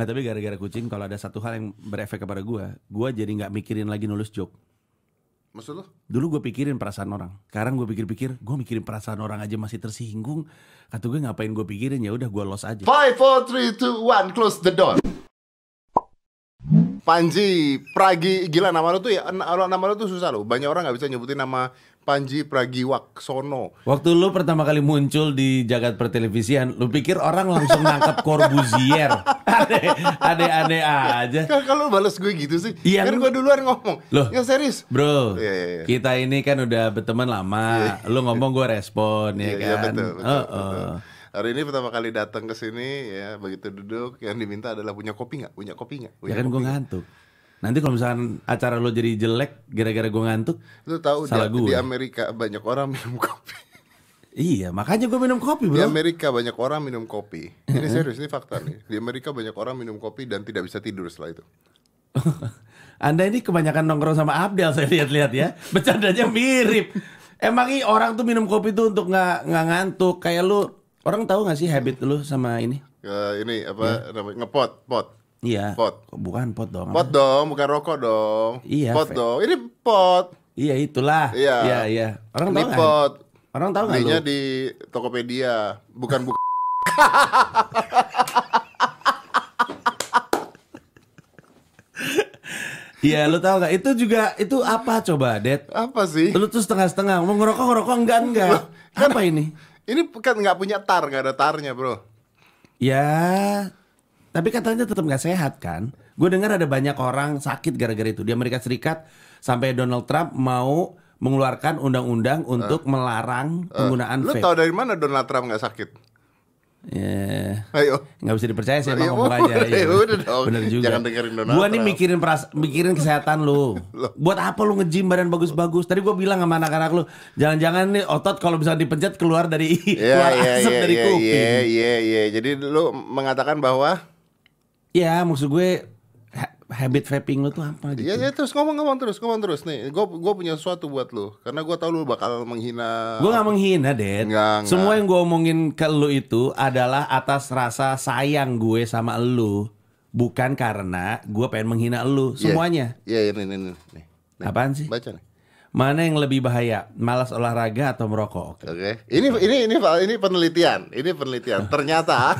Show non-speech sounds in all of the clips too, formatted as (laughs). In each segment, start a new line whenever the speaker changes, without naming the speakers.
Nggak tapi gara-gara kucing kalau ada satu hal yang berefek kepada gua, gua jadi nggak mikirin lagi nulis joke.
Maksud lu?
Dulu gue pikirin perasaan orang. Sekarang gue pikir-pikir, gue mikirin perasaan orang aja masih tersinggung. Kata gue ngapain gue pikirin ya udah gue los aja.
Five, four, three, two, one, close the door. Panji Pragi gila nama lu tuh ya na- nama lu tuh susah loh. Banyak orang nggak bisa nyebutin nama Panji Pragiwaksono.
Waktu lu pertama kali muncul di jagat pertelevisian, lu pikir orang langsung nangkap Corbusier. Aneh, (laughs) aneh-aneh aja.
Kalau balas gue gitu sih.
Iya,
kan gue duluan ngomong.
Loh.
Yang serius.
Bro,
Iya, iya, iya.
kita ini kan udah berteman lama. Lu ngomong gue respon ya
Iya, iya,
kan.
betul, betul,
Oh,
betul.
oh.
Hari ini pertama kali datang ke sini ya begitu duduk yang diminta adalah punya kopi nggak? Punya kopi nggak?
Ya kan gue ngantuk. Nanti kalau misalkan acara lo jadi jelek gara-gara gue ngantuk,
Lu tahu
Salah
di,
gue.
di Amerika banyak orang minum kopi. (laughs)
iya makanya gue minum kopi
Di
bro.
Amerika banyak orang minum kopi. (laughs) Ini serius, ini fakta nih. Di Amerika banyak orang minum kopi dan tidak bisa tidur setelah itu. (laughs)
Anda ini kebanyakan nongkrong sama Abdel saya lihat-lihat ya. Bercandanya mirip. Emang i orang tuh minum kopi tuh untuk nggak nggak ngantuk. Kayak lu orang tahu nggak sih habit lu sama ini?
Eh, ini apa namanya ngepot, pot.
Iya.
Pot.
Bukan pot dong.
Pot dong, bukan rokok dong.
Iya,
Pot dong. Ini pot.
Iya itulah.
Iya.
Iya iya. Orang tahu
pot.
Orang tahu nggak lu?
Di Tokopedia, bukan buku. (laughs)
Iya lu tahu nggak? Itu juga itu apa coba, Det?
Apa sih?
Lu tuh setengah-setengah. Mau ngerokok ngerokok enggak enggak. Apa ini?
Ini kan nggak punya tar, nggak ada tarnya, bro.
Ya, tapi katanya tetap nggak sehat kan? Gue dengar ada banyak orang sakit gara-gara itu di Amerika Serikat sampai Donald Trump mau mengeluarkan undang-undang untuk melarang penggunaan
Lu
vape.
tahu dari mana Donald Trump nggak sakit?
Ya,
Ayo.
nggak bisa dipercaya sih emang ngomong (laughs) aja.
udah,
iya.
ya udah dong.
Bener juga.
Jangan dengerin Donald
Gua nih mikirin peras mikirin kesehatan lu. Buat apa lu nge-gym badan bagus-bagus? Tadi gua bilang sama anak-anak lu, jangan-jangan nih otot kalau bisa dipencet keluar dari (laughs) keluar
Iya, iya,
asap
iya,
dari
iya,
kuping.
iya, iya, iya. Jadi lu mengatakan bahwa
Ya, maksud gue ha- habit vaping lu tuh apa gitu?
Iya, ya, terus ngomong ngomong terus, ngomong terus nih. Gue gue punya sesuatu buat lu, karena gue tahu lu bakal menghina.
Gue gak menghina, Ded.
Enggak, enggak.
Semua yang gue omongin ke lu itu adalah atas rasa sayang gue sama lu. Bukan karena gue pengen menghina lu.
Iya.
Semuanya.
Iya, ini, ini, ini. nih. Nih,
Apaan sih?
Baca nih.
Mana yang lebih bahaya? Malas olahraga atau merokok? Oke.
Oke, ini ini ini ini penelitian, ini penelitian. Ternyata,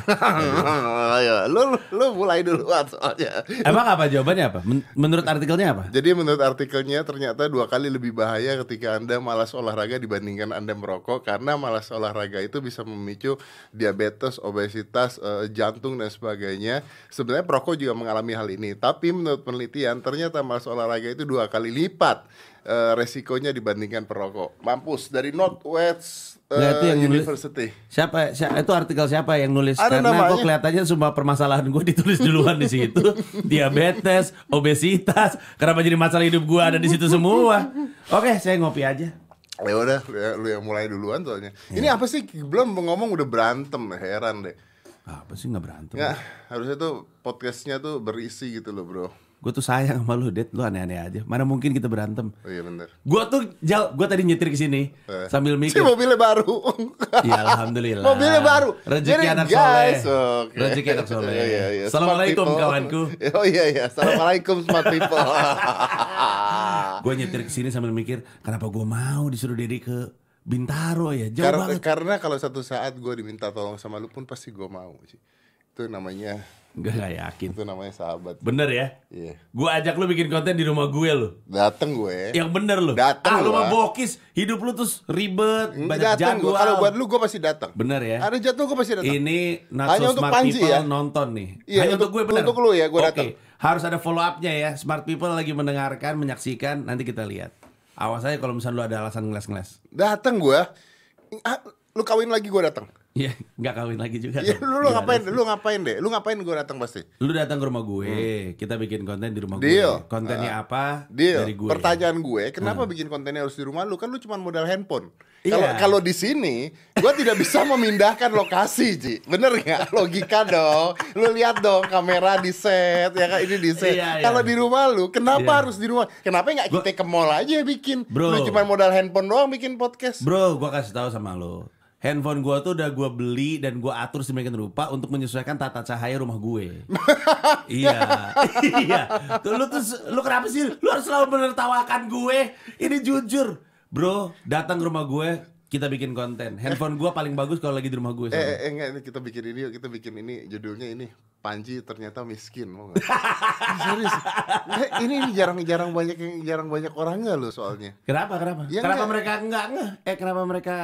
(laughs) ayo, lu, lu mulai duluan soalnya.
Emang apa jawabannya apa? Men- menurut artikelnya apa?
Jadi menurut artikelnya ternyata dua kali lebih bahaya ketika anda malas olahraga dibandingkan anda merokok karena malas olahraga itu bisa memicu diabetes, obesitas, eh, jantung dan sebagainya. Sebenarnya perokok juga mengalami hal ini, tapi menurut penelitian ternyata malas olahraga itu dua kali lipat eh, resikonya dibandingkan perokok. Mampus dari Northwest
itu yang nulis-
University.
Siapa, siapa itu artikel siapa yang nulis?
Ada
Karena
namanya.
kok kelihatannya semua permasalahan gue (laughs) ditulis duluan di situ. Diabetes, obesitas, kenapa jadi masalah hidup gue ada di situ semua? Oke, saya ngopi aja.
Ya udah, lu ya- lu yang mulai duluan soalnya. Ini
Iya.
apa sih? Belum ngomong udah berantem, heran deh.
Apa sih nggak berantem?
Nggak, harusnya tuh podcastnya tuh berisi gitu loh bro.
Gue tuh sayang sama lu, Det. Lu aneh-aneh aja. Mana mungkin kita berantem?
Oh iya bener.
Gue tuh jauh, gue tadi nyetir ke sini
Eh.
sambil
Si
mikir.
mobilnya baru. (laughs)
Ya alhamdulillah.
Mobilnya baru.
Rezeki anak
guys,
soleh.
oke.
Rezeki anak soleh.
Iya, iya, iya.
Assalamualaikum kawanku. (laughs)
Oh iya iya. Assalamualaikum smart people. (laughs)
Gue nyetir ke sini sambil mikir, kenapa gue mau disuruh diri ke Bintaro ya? Jauh
karena,
banget.
karena kalau satu saat gue diminta tolong sama lu pun pasti gue mau sih. Itu namanya
Gue gak yakin.
itu namanya sahabat.
Bener ya?
Iya.
Gue ajak lu bikin konten di rumah gue lu.
Dateng gue.
Yang bener lu.
Dateng
ah, lu mah bokis. Hidup lu terus ribet, banyak
Dateng
jadwal.
Kalau buat lu gue pasti datang.
Bener ya?
Ada jadwal gue pasti datang.
Ini not
Hanya
so
untuk
smart
Panji
people
ya?
nonton nih.
Iya,
Hanya untuk,
untuk-
gue bener.
untuk lu ya, gue
Oke,
datang.
harus ada follow up-nya ya. Smart people lagi mendengarkan, menyaksikan, nanti kita lihat. Awas aja kalau misalnya lu ada alasan ngeles-ngeles.
Dateng gue. Ah, lu kawin lagi gue datang.
Iya, nggak kawin lagi juga.
Ya,
dong.
lu, lu
Gimana
ngapain? Lu ngapain deh? Lu ngapain gue datang pasti?
Lu datang ke rumah gue, kita bikin konten di rumah
Hmm. Deal.
gue. Kontennya apa?
Deal.
Dari gue.
Pertanyaan gue, kenapa bikin kontennya harus di rumah lu? Kan lu cuma modal handphone.
Iya.
Kalau kalau di sini, gue tidak bisa (laughs) memindahkan lokasi, Ji. Bener nggak? Logika dong. Lu lihat dong, kamera di set, ya kan? Ini di set.
Iya, iya.
Kalau di rumah lu, kenapa
Iya.
harus di rumah? Kenapa nggak kita ke mall aja bikin?
Bro.
Lu cuma modal handphone doang bikin podcast.
Bro, gua kasih tahu sama lo. Handphone gua tuh udah gua beli dan gua atur sedemikian rupa untuk menyesuaikan tata cahaya rumah gue. (laughs) iya. iya. Tuh lu tuh lu kenapa sih lu harus selalu menertawakan gue? Ini jujur. Bro, datang ke rumah gue, kita bikin konten. Handphone gua paling bagus kalau lagi di rumah gue.
Eh, eh, eh, enggak ini kita bikin ini yuk, kita bikin ini judulnya ini Panji ternyata miskin mau nggak? (laughs) Serius. Nggak, ini jarang-jarang banyak yang jarang banyak orangnya loh soalnya.
Kenapa? Kenapa?
Ya,
kenapa
enggak.
mereka enggak enggak? Eh, kenapa mereka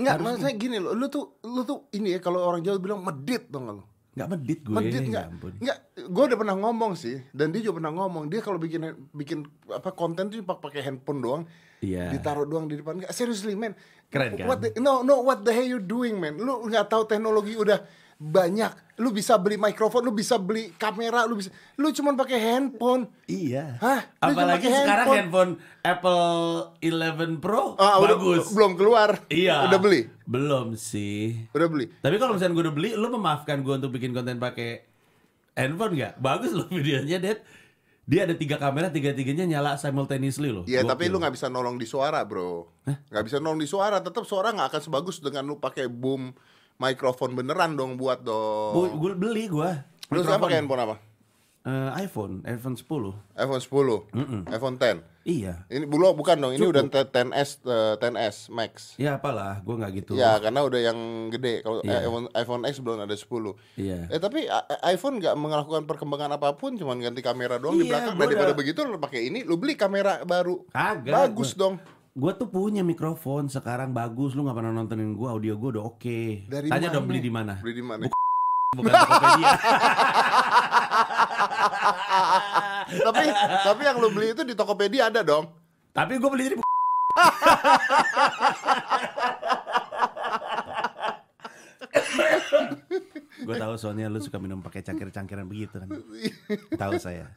Enggak,
harus-
maksudnya gini loh, lu tuh lu tuh ini ya kalau orang Jawa bilang medit dong lu.
enggak medit gue?
Medit
Ya
enggak? Enggak, gue udah pernah ngomong sih dan dia juga pernah ngomong dia kalau bikin bikin apa konten tuh pak- pakai handphone doang.
Iya.
Ditaruh doang di depan. Enggak, seriously man.
Keren kan?
What the, no, no, what the hell you doing man? Lu nggak tahu teknologi udah banyak. Lu bisa beli mikrofon, lu bisa beli kamera, lu bisa lu cuman pakai handphone.
Iya.
Hah? Lu
Apalagi sekarang
handphone.
handphone Apple 11 Pro
Ah, udah
bagus.
belum keluar.
Iya.
Udah beli?
Belum sih.
Udah beli.
Tapi kalau misalnya gue udah beli, lu memaafkan gue untuk bikin konten pakai handphone nggak? Bagus loh videonya, Dad. Dia ada tiga kamera, tiga-tiganya nyala simultaneously loh.
Iya, tapi lu nggak bisa nolong di suara, bro. Nggak bisa nolong di suara. Tetap suara nggak akan sebagus dengan lu pakai boom mikrofon beneran dong buat dong.
Gue gue beli gue.
Lu sekarang pakai handphone apa?
Eh, iPhone, iPhone 10.
iPhone 10, iPhone 10.
Iya.
Ini belum bukan dong, ini udah 10s eh, 10s Max.
Ya apalah, gue nggak gitu.
Ya, karena udah yang gede. Kalau eh,
Iya.
iPhone, iPhone X belum ada 10.
Iya.
Eh tapi iPhone nggak melakukan perkembangan apa pun, cuman ganti kamera doang di
Iya,
belakang. Daripada
udah-
begitu lu pakai ini, lu beli kamera baru.
Kagak.
Bagus
gua-
dong.
Gue tuh punya mikrofon sekarang bagus. Lu nggak pernah nontonin gue, audio gue udah oke.
Dari
Tanya dong beli di mana?
Beli di mana? (laughs)
Bukan Tokopedia. (laughs)
tapi tapi yang lu beli itu di Tokopedia ada dong.
Tapi gue beli dari (laughs) Gue tahu soalnya lu suka minum pakai cangkir-cangkiran begitu kan. Tahu saya.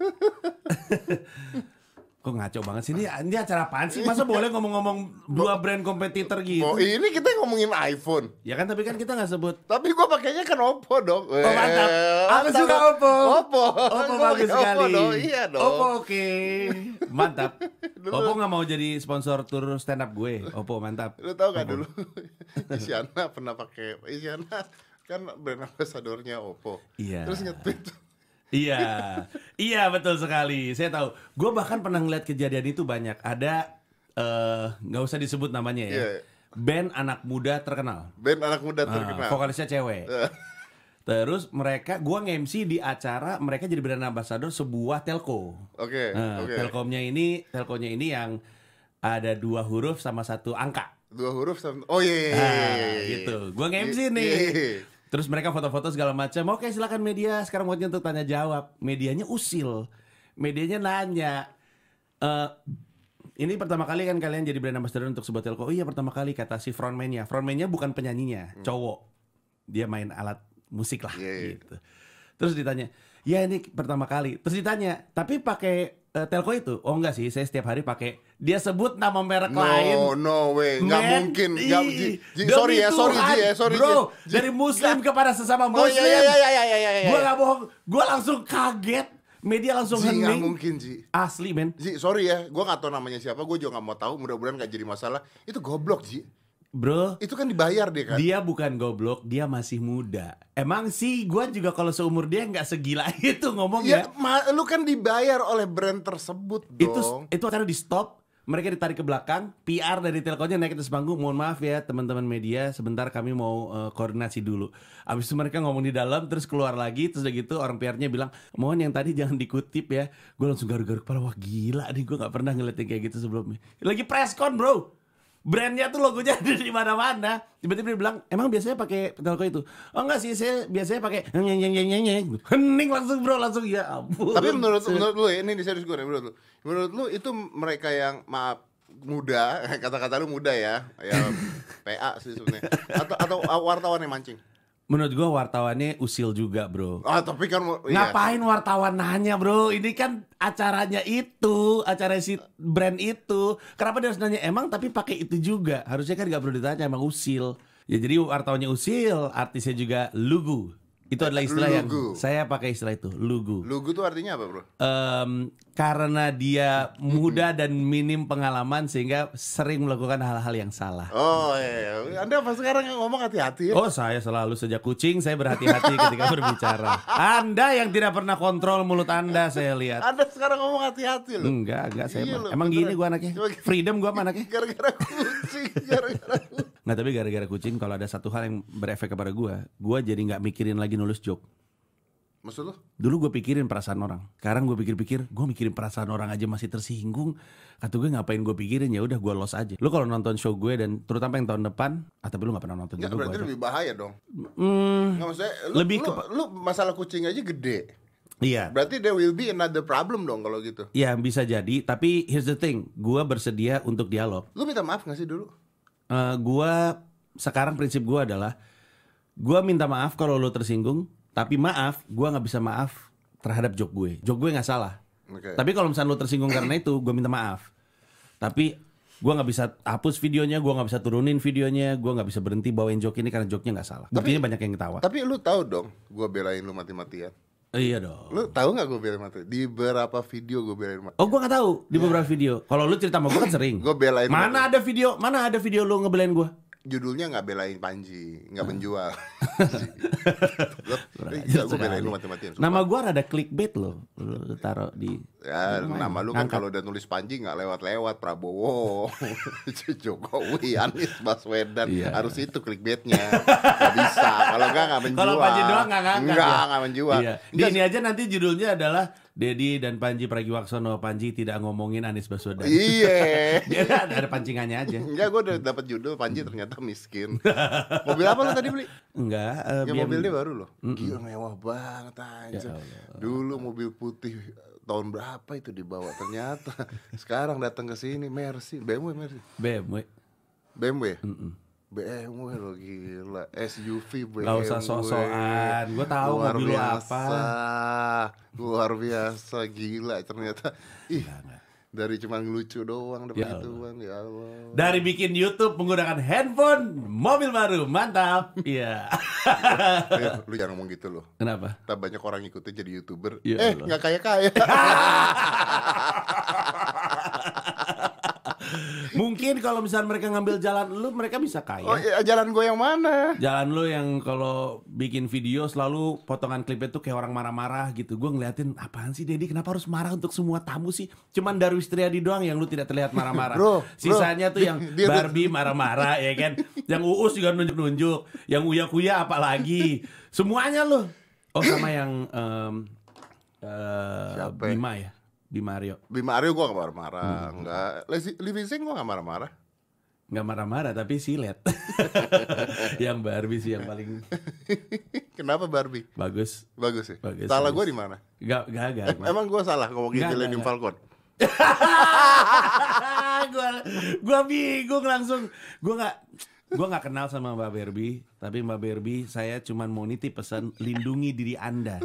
Kok ngaco banget sih ini, ini acara apaan sih? Masa boleh ngomong-ngomong dua brand kompetitor gitu?
Oh, ini kita ngomongin iPhone.
Ya kan tapi kan kita nggak sebut
Tapi gua pakainya kan Oppo dong.
Oh mantap.
Eh,
Aku suka Oppo.
Oppo.
Oppo bagus
pakai Oppo
sekali.
dong. Iya dong.
Oppo oke. Mantap. (laughs) Oppo nggak mau jadi sponsor tur stand up gue. Oppo mantap.
Lu tau gak dulu (laughs) Isyana pernah pakai Isyana kan brand ambassadornya Oppo.
Iya.
Terus nge-tweet
Iya, iya betul sekali. Saya tahu. Gue bahkan pernah ngeliat kejadian itu banyak. Ada eh, nggak usah disebut namanya ya.
Iya.
Band anak muda terkenal.
band anak muda
Ah,
terkenal.
vokalisnya cewek. Terus mereka, gua nge-MC di acara mereka jadi brand ambassador sebuah telco.
Oke,
Nah,
oke.
Telkomnya ini, telkonya ini yang ada dua huruf sama satu angka.
Dua huruf sama Oh iya iya iya,
Nah,
iya, iya, iya.
gitu. Gua nge-MC
Iya,
nih. Terus mereka foto-foto segala macam. Oke, silakan media. Sekarang waktunya untuk tanya jawab. Medianya usil. Medianya nanya. eh ini pertama kali kan kalian jadi brand ambassador untuk sebuah telco. Oh iya pertama kali kata si frontman-nya. Frontman-nya bukan penyanyinya, cowok. Dia main alat musik lah
Hmm. Iya, iya.
gitu. Terus ditanya, "Ya ini pertama kali." Terus ditanya, "Tapi pakai eh, telco itu?" Oh enggak sih, saya setiap hari pakai. Dia sebut nama merek lain.
No, no way, nggak mungkin. Nggak,
ih,
Ji, Ji, sorry ya, sorry Ji ya, sorry
Bro,
Ji. Ji.
dari muslim kepada sesama
Oh
muslim.
iya iya iya iya iya iya.
Gua gak bohong, gua langsung kaget. Media langsung
Ji, nggak
hening.
mungkin Ji.
Asli men.
Ji, sorry ya, gua nggak tahu namanya siapa, gua juga nggak mau tahu. Mudah-mudahan nggak jadi masalah. Itu goblok Ji.
Bro,
Itu kan dibayar dia kan.
dia bukan goblok, dia masih muda. Emang sih gua juga kalau seumur dia nggak segila (laughs) itu ngomong
Ya,
ya.
lu kan dibayar oleh brand tersebut
Itu
dong.
itu acara di stop. Mereka ditarik ke belakang, PR dari telkonya naik ke atas panggung. Mohon maaf ya teman-teman media, sebentar kami mau eh, koordinasi dulu. Abis itu mereka ngomong di dalam, terus keluar lagi, terus udah gitu orang PR-nya bilang, mohon yang tadi jangan dikutip ya. Gue langsung garuk-garuk kepala, wah gila nih, gue nggak pernah ngeliat yang kayak gitu sebelumnya. Lagi press con bro, brandnya tuh logonya (laughs) ada di mana-mana. Tiba-tiba dia bilang, emang biasanya pakai telko itu? Oh enggak sih, saya biasanya pakai nyeng nyeng nyeng nyeng. Hening langsung bro, langsung ya ampun.
Tapi menurut menurut lu ya, ini di serius gue menurut lu. Menurut lu itu mereka yang maaf muda, (laughs) kata-kata lu muda ya, ya PA sih sebenarnya. Atau atau wartawan yang mancing.
Menurut gua wartawannya usil juga bro.
Ah, tapi kan iya.
Ngapain wartawan nanya bro? Ini kan acaranya itu, acara si brand itu. Kenapa dia harus nanya emang tapi pakai itu juga? Harusnya kan nggak perlu ditanya emang usil. Ya jadi wartawannya usil, artisnya juga lugu. Itu adalah istilah yang
Lugu.
saya pakai istilah itu, lugu.
Lugu tuh artinya apa, Bro?
Em, karena dia muda dan minim pengalaman sehingga sering melakukan hal-hal yang salah.
Oh, iya. iya. Anda pas sekarang yang ngomong hati-hati ya.
Oh saya selalu sejak kucing saya berhati-hati ketika (laughs) berbicara. Anda yang tidak pernah kontrol mulut Anda saya lihat.
Anda sekarang ngomong hati-hati loh.
Enggak, enggak saya
Iya
emang,
loh,
emang
beneran.
gini gua anaknya. Freedom gua anaknya.
Gara-gara kucing, gara-gara kucing.
Nggak tapi gara-gara kucing kalau ada satu hal yang berefek kepada gua, gua jadi nggak mikirin lagi nulis joke.
Maksud lu?
Dulu gue pikirin perasaan orang. Sekarang gue pikir-pikir, gue mikirin perasaan orang aja masih tersinggung. Kata gue ngapain gue pikirin ya udah gue los aja. Lu kalau nonton show gue dan terutama yang tahun depan, ah tapi lu nggak pernah nonton
Enggak, berarti lebih bahaya dong.
Hmm,
Enggak maksudnya lu,
Lebih
lu,
ke-
lu masalah kucing aja gede.
iya.
Berarti there will be another problem dong kalau gitu.
Ya bisa jadi, tapi here's the thing, gue bersedia untuk dialog.
Lu minta maaf gak sih dulu?
Eh gua sekarang prinsip gue adalah, gue minta maaf kalau lo tersinggung, tapi maaf, gue nggak bisa maaf terhadap joke gue. Joke gue nggak salah.
Oke.
Tapi kalau misalnya lo tersinggung karena itu, gue minta maaf. Tapi gue nggak bisa hapus videonya, gue nggak bisa turunin videonya, gue nggak bisa berhenti bawain joke ini karena joke-nya nggak salah. Buktinya banyak yang ketawa.
Tapi lu tahu dong, gua belain lu mati-matian.
Iya dong.
Lu tahu nggak gue belain mati? Di beberapa video gue belain mati.
Oh gue nggak tahu di beberapa video. Kalau lu cerita sama gue kan sering.
Gue belain
Mana ada video? Mana ada video lu ngebelain gue?
Judulnya nggak belain Panji, nggak menjual. (laughs)
Kurang
Iya, gue belain lu mati-matian.
Nama gue rada clickbait loh. Lu taruh di
Ya, nama lu kan kalau udah nulis Panji nggak lewat-lewat Prabowo, (laughs) Jokowi, Anies Baswedan
Iya.
harus itu clickbaitnya. Gak bisa, kalau nggak nggak menjual.
Kalau Panji doang nggak ngangkat
Nggak,
ya?
nggak menjual.
Iya. Di ini aja nanti judulnya adalah Dedi dan Panji Pragiwaksono. Panji tidak ngomongin Anies Baswedan.
Iya. (laughs)
Dia ada, ada pancingannya aja.
Enggak, gue udah dapat judul Panji ternyata miskin. Mobil apa lu tadi beli?
Enggak. eh,
Ya mobil dia baru loh. Gila mewah banget anjir.
Ya Allah.
Dulu mobil putih tahun berapa itu dibawa ternyata (laughs) sekarang datang ke sini Mercy, BMW Mercy.
BMW.
BMW. BMW lo gila, SUV BMW.
Nggak usah sok-sokan. Gua tahu
Luar
mobil
biasa.
apa.
Luar biasa gila ternyata. Ih, dari cuma ngelucu doang dapat
Ya Allah.
ituan ya Allah.
Dari bikin YouTube menggunakan handphone, mobil baru, mantap. Iya.
Eh, lu jangan ngomong gitu loh.
Kenapa?
Tak banyak orang ngikutin jadi youtuber.
Ya
eh nggak kaya kaya. (laughs)
Mungkin kalau misalnya mereka ngambil jalan lu, mereka bisa kaya.
oh ya, jalan gue yang mana?
Jalan lu yang kalau bikin video selalu potongan klipnya tuh kayak orang marah-marah gitu. Gue ngeliatin apaan sih Dedi kenapa harus marah untuk semua tamu sih? Cuman Darwis Triadi doang yang lu tidak terlihat marah-marah.
Bro, bro.
Sisanya tuh yang
Dia
Barbie marah-marah ya kan. Yang Uus juga nunjuk-nunjuk. Yang Uya-Kuya apalagi. Semuanya lu. Oh sama yang em, eh,
Siapa ya?
Bima ya? Bima Aryo.
Bima Aryo gue gak marah-marah. Enggak. Lesi- Living Sing gue gak marah-marah.
Nggak marah-marah tapi silet. (laughs) yang Barbie sih yang paling
Kenapa Barbie?
bagus.
Bagus ya.
Bagus,
salah
bagus.
gue di mana?
Gak, gak, gak.
Eh, emang gue salah ngomongin Millennium Falcon. (laughs)
gua gua bingung langsung gua nggak gua nggak kenal sama Mbak Barbie tapi Mbak Barbie saya cuman mau nitip pesan lindungi diri anda.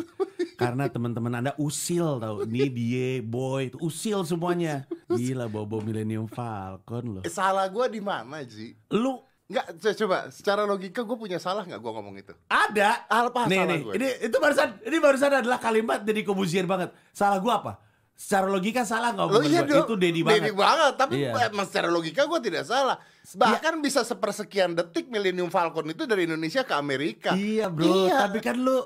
Karena teman-teman anda usil tau. Ini dia boy. Usil semuanya. Gila bobo Millennium Falcon loh.
Eh, salah gue di mana sih?
lu
Enggak, co- coba. Secara logika gue punya salah nggak gue ngomong itu?
ada.
Apa
nih,
salah
nih,
gue?
ini itu barusan ini barusan adalah kalimat dari Kobuzier banget. Salah gua apa secara logika salah nggak
Lo
omongan
iya dong,
itu Dedi banget
banget. Tapi
Iya.
emang secara logika gue tidak salah. Bahkan bisa sepersekian detik Millennium Falcon itu dari Indonesia ke Amerika.
Iya bro,
Iya.
tapi kan lu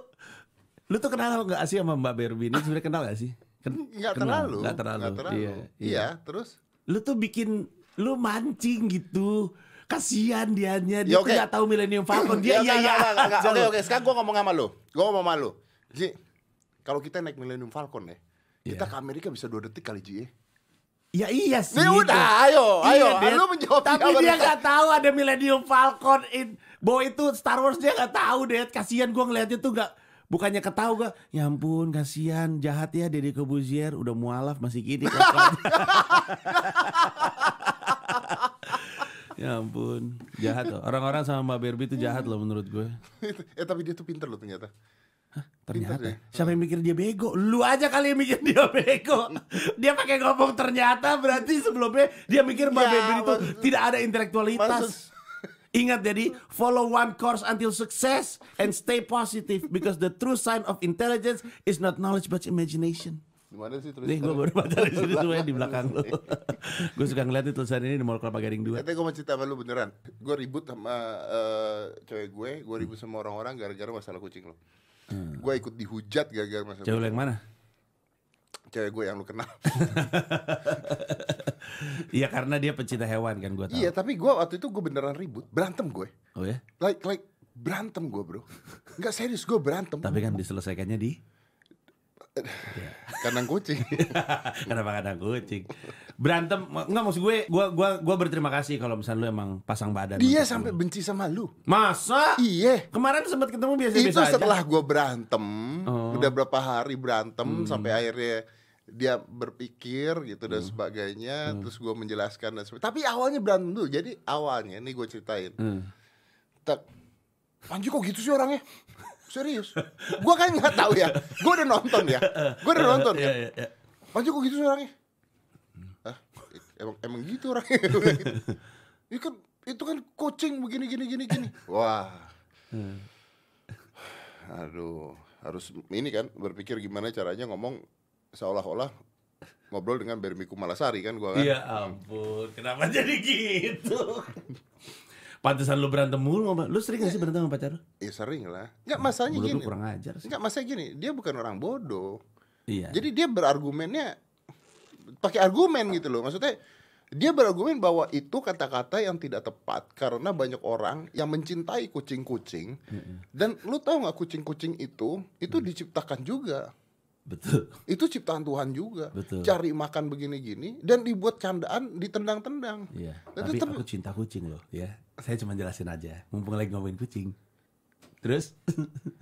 Lu tuh kenal gak sih sama Mbak ini? Sebenarnya kenal gak sih? Ken-
Nggak
kenal,
terlalu.
Nggak terlalu.
Nggak terlalu.
Iya,
Iya, terus?
Lu tuh bikin lu mancing gitu. Kasihan dianya dia
Ya,
gak tahu Millennium Falcon. (clears throat) Dia
Ya,
iya iya.
Oke oke, sekarang gue ngomong sama lu. Gue ngomong sama lu. Ji, kalau kita naik Millennium Falcon ya, kita
Iya.
ke Amerika bisa dua detik kali Ji. ya.
Ya iya sih.
Ya udah, ayo, ayo.
Dad.
Lu menjawab
Tapi dia gak tahu ada Millennium Falcon in bahwa itu Star Wars dia gak tahu deh. Kasihan gua ngeliatnya tuh gak bukannya ketahu gak ya ampun kasihan jahat ya Deddy Kobuzier udah mualaf masih gini (laughs) ya ampun jahat loh orang-orang sama Mbak Barbie itu jahat loh menurut gue (laughs)
eh tapi dia tuh pinter loh ternyata.
Ternyata
ya.
siapa yang mikir dia bego lu aja kali yang mikir dia bego (laughs) dia pakai ngomong ternyata berarti sebelumnya dia mikir Mbak
Ya,
itu
maksud-
tidak ada intelektualitas
Maksud, (laughs)
Ingat jadi follow one course until success and stay positive because the true sign of intelligence is not knowledge but imagination.
Gimana sih
Nih gue
tulisannya?
baru baca di sini (laughs) semuanya di belakang lu. gue suka ngeliat itu tulisan ini di Mall Kelapa Gading 2.
Katanya gue mau cerita sama lu beneran Gue ribut sama eh, cewek gue Gue ribut sama orang-orang gara-gara masalah kucing lo Gue ikut dihujat gara-gara masalah
Cewek yang mana?
Cewek gue yang lu kenal. (laughs)
Iya karena dia pencinta hewan kan gue tahu.
Iya tapi gue waktu itu gue beneran ribut. Berantem gue
Oh ya?
Like like berantem gue bro. Enggak serius gue berantem.
Tapi kan diselesaikannya di? (laughs)
Kandang kucing. (laughs)
Kenapa kadang kucing? Berantem nggak maksud gue, gue gua gua berterima kasih kalau misalnya lu emang pasang badan.
Dia sampai
lu.
benci sama lu
masa?
Iya
Kemarin sempat ketemu
Itu
biasa-biasa aja.
setelah gue berantem
Oh.
Udah berapa hari berantem Sampai akhirnya dia berpikir gitu dan sebagainya Terus gue menjelaskan dan sebagainya Tapi awalnya berantem dulu Jadi awalnya nih gue ceritain
Hmm.
tak Panji kok gitu sih orangnya serius gue kan nggak tahu ya gue udah nonton ya gue udah nonton (laughs)
Iya,
ya
iya, iya.
Panji kok gitu sih orangnya? Emang emang gitu orangnya (laughs) gitu. itu kan itu kan coaching begini gini gini gini. Wah. Aduh harus ini kan berpikir gimana caranya ngomong seolah-olah ngobrol dengan Bermiku Malasari kan gua kan.
Iya ampun, kenapa jadi gitu? (laughs) Pantesan lu berantem mulu sama Lu sering gak sih berantem sama pacar lu?
ya sering lah. Nggak masalahnya
Mulut lu
gini.
kurang ajar sih.
Nggak masalah gini dia bukan orang bodoh.
Iya.
Jadi dia berargumennya pakai argumen gitu loh. Maksudnya dia berargumen bahwa itu kata-kata yang tidak tepat karena banyak orang yang mencintai kucing-kucing dan lu tahu nggak kucing-kucing itu itu
Mm.
diciptakan juga
Betul
itu ciptaan Tuhan juga
Betul.
cari makan begini-gini dan dibuat candaan ditendang-tendang
Iya Tapi
tetep-
aku cinta kucing loh ya Saya cuma jelasin aja Mumpung lagi ngomongin kucing Terus? (laughs)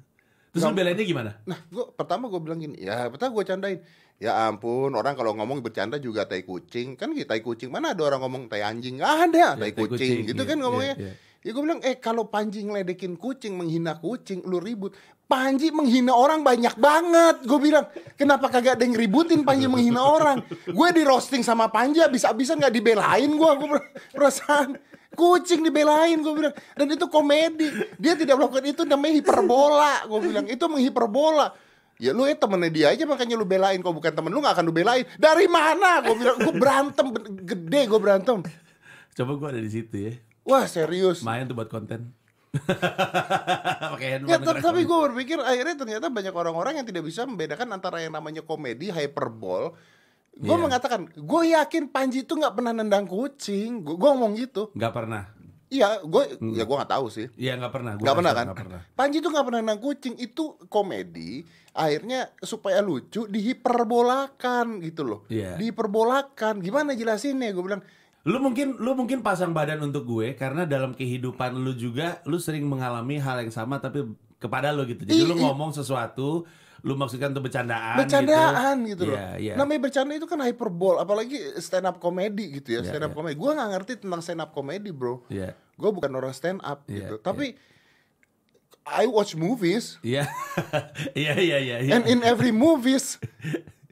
Terus lu belainnya gimana?
Nah, gua pertama gue bilang gini, ya pertama gue candain. Ya ampun, orang kalau ngomong bercanda juga tai kucing. Kan kita tai kucing, mana ada orang ngomong tai anjing? Gak ada, tai
tai
kucing.
kucing,
Gitu
iya,
kan ngomongnya.
iya, iya.
Ya gue bilang, eh kalau Panji ngeledekin kucing, menghina kucing, lu ribut. Panji menghina orang banyak banget. Gue bilang, kenapa kagak ada yang ributin Panji menghina orang? Gue di roasting sama Panji, bisa-bisa nggak dibelain gue. Gue perasaan kucing dibelain gue bilang. Dan itu komedi. Dia tidak melakukan itu namanya hiperbola gue bilang. Itu menghiperbola ya lu ya temennya dia aja makanya lu belain. Kalau bukan temen lu nggak akan lu belain. Dari mana? Gue bilang gue berantem gede gue berantem.
Coba gua ada di situ ya.
Wah serius.
Main tuh buat konten. (laughs)
Ya, tapi gue berpikir akhirnya ternyata banyak orang-orang yang tidak bisa membedakan antara yang namanya komedi hyperbol gue
Iya.
mengatakan gue yakin Panji itu nggak pernah nendang kucing. Gue ngomong gitu.
Gak pernah.
Iya gue ya gue nggak tahu sih.
Iya gak pernah. Gua
Gak pernah kan?
Gak pernah.
Panji tuh gak pernah nang kucing. Itu komedi Akhirnya supaya lucu Dihiperbolakan gitu loh.
Iya.
Dihiperbolakan. Gimana jelasinnya? Gue bilang
Lu mungkin lu mungkin pasang badan untuk gue karena dalam kehidupan lu juga lu sering mengalami hal yang sama tapi kepada lu gitu. Jadi
Ih,
lu ngomong sesuatu, lu maksudkan itu bercandaan
Bercandaan gitu, loh
Iya, iya.
Namanya bercanda itu kan hyperbol Apalagi stand up comedy gitu ya
Iya,
Stand up
iya.
comedy Gue gak ngerti tentang stand up comedy bro
Iya.
Gue bukan orang stand up
Iya,
gitu
iya.
Tapi I watch movies
Iya. (laughs) Iya iya iya iya.
And in every movies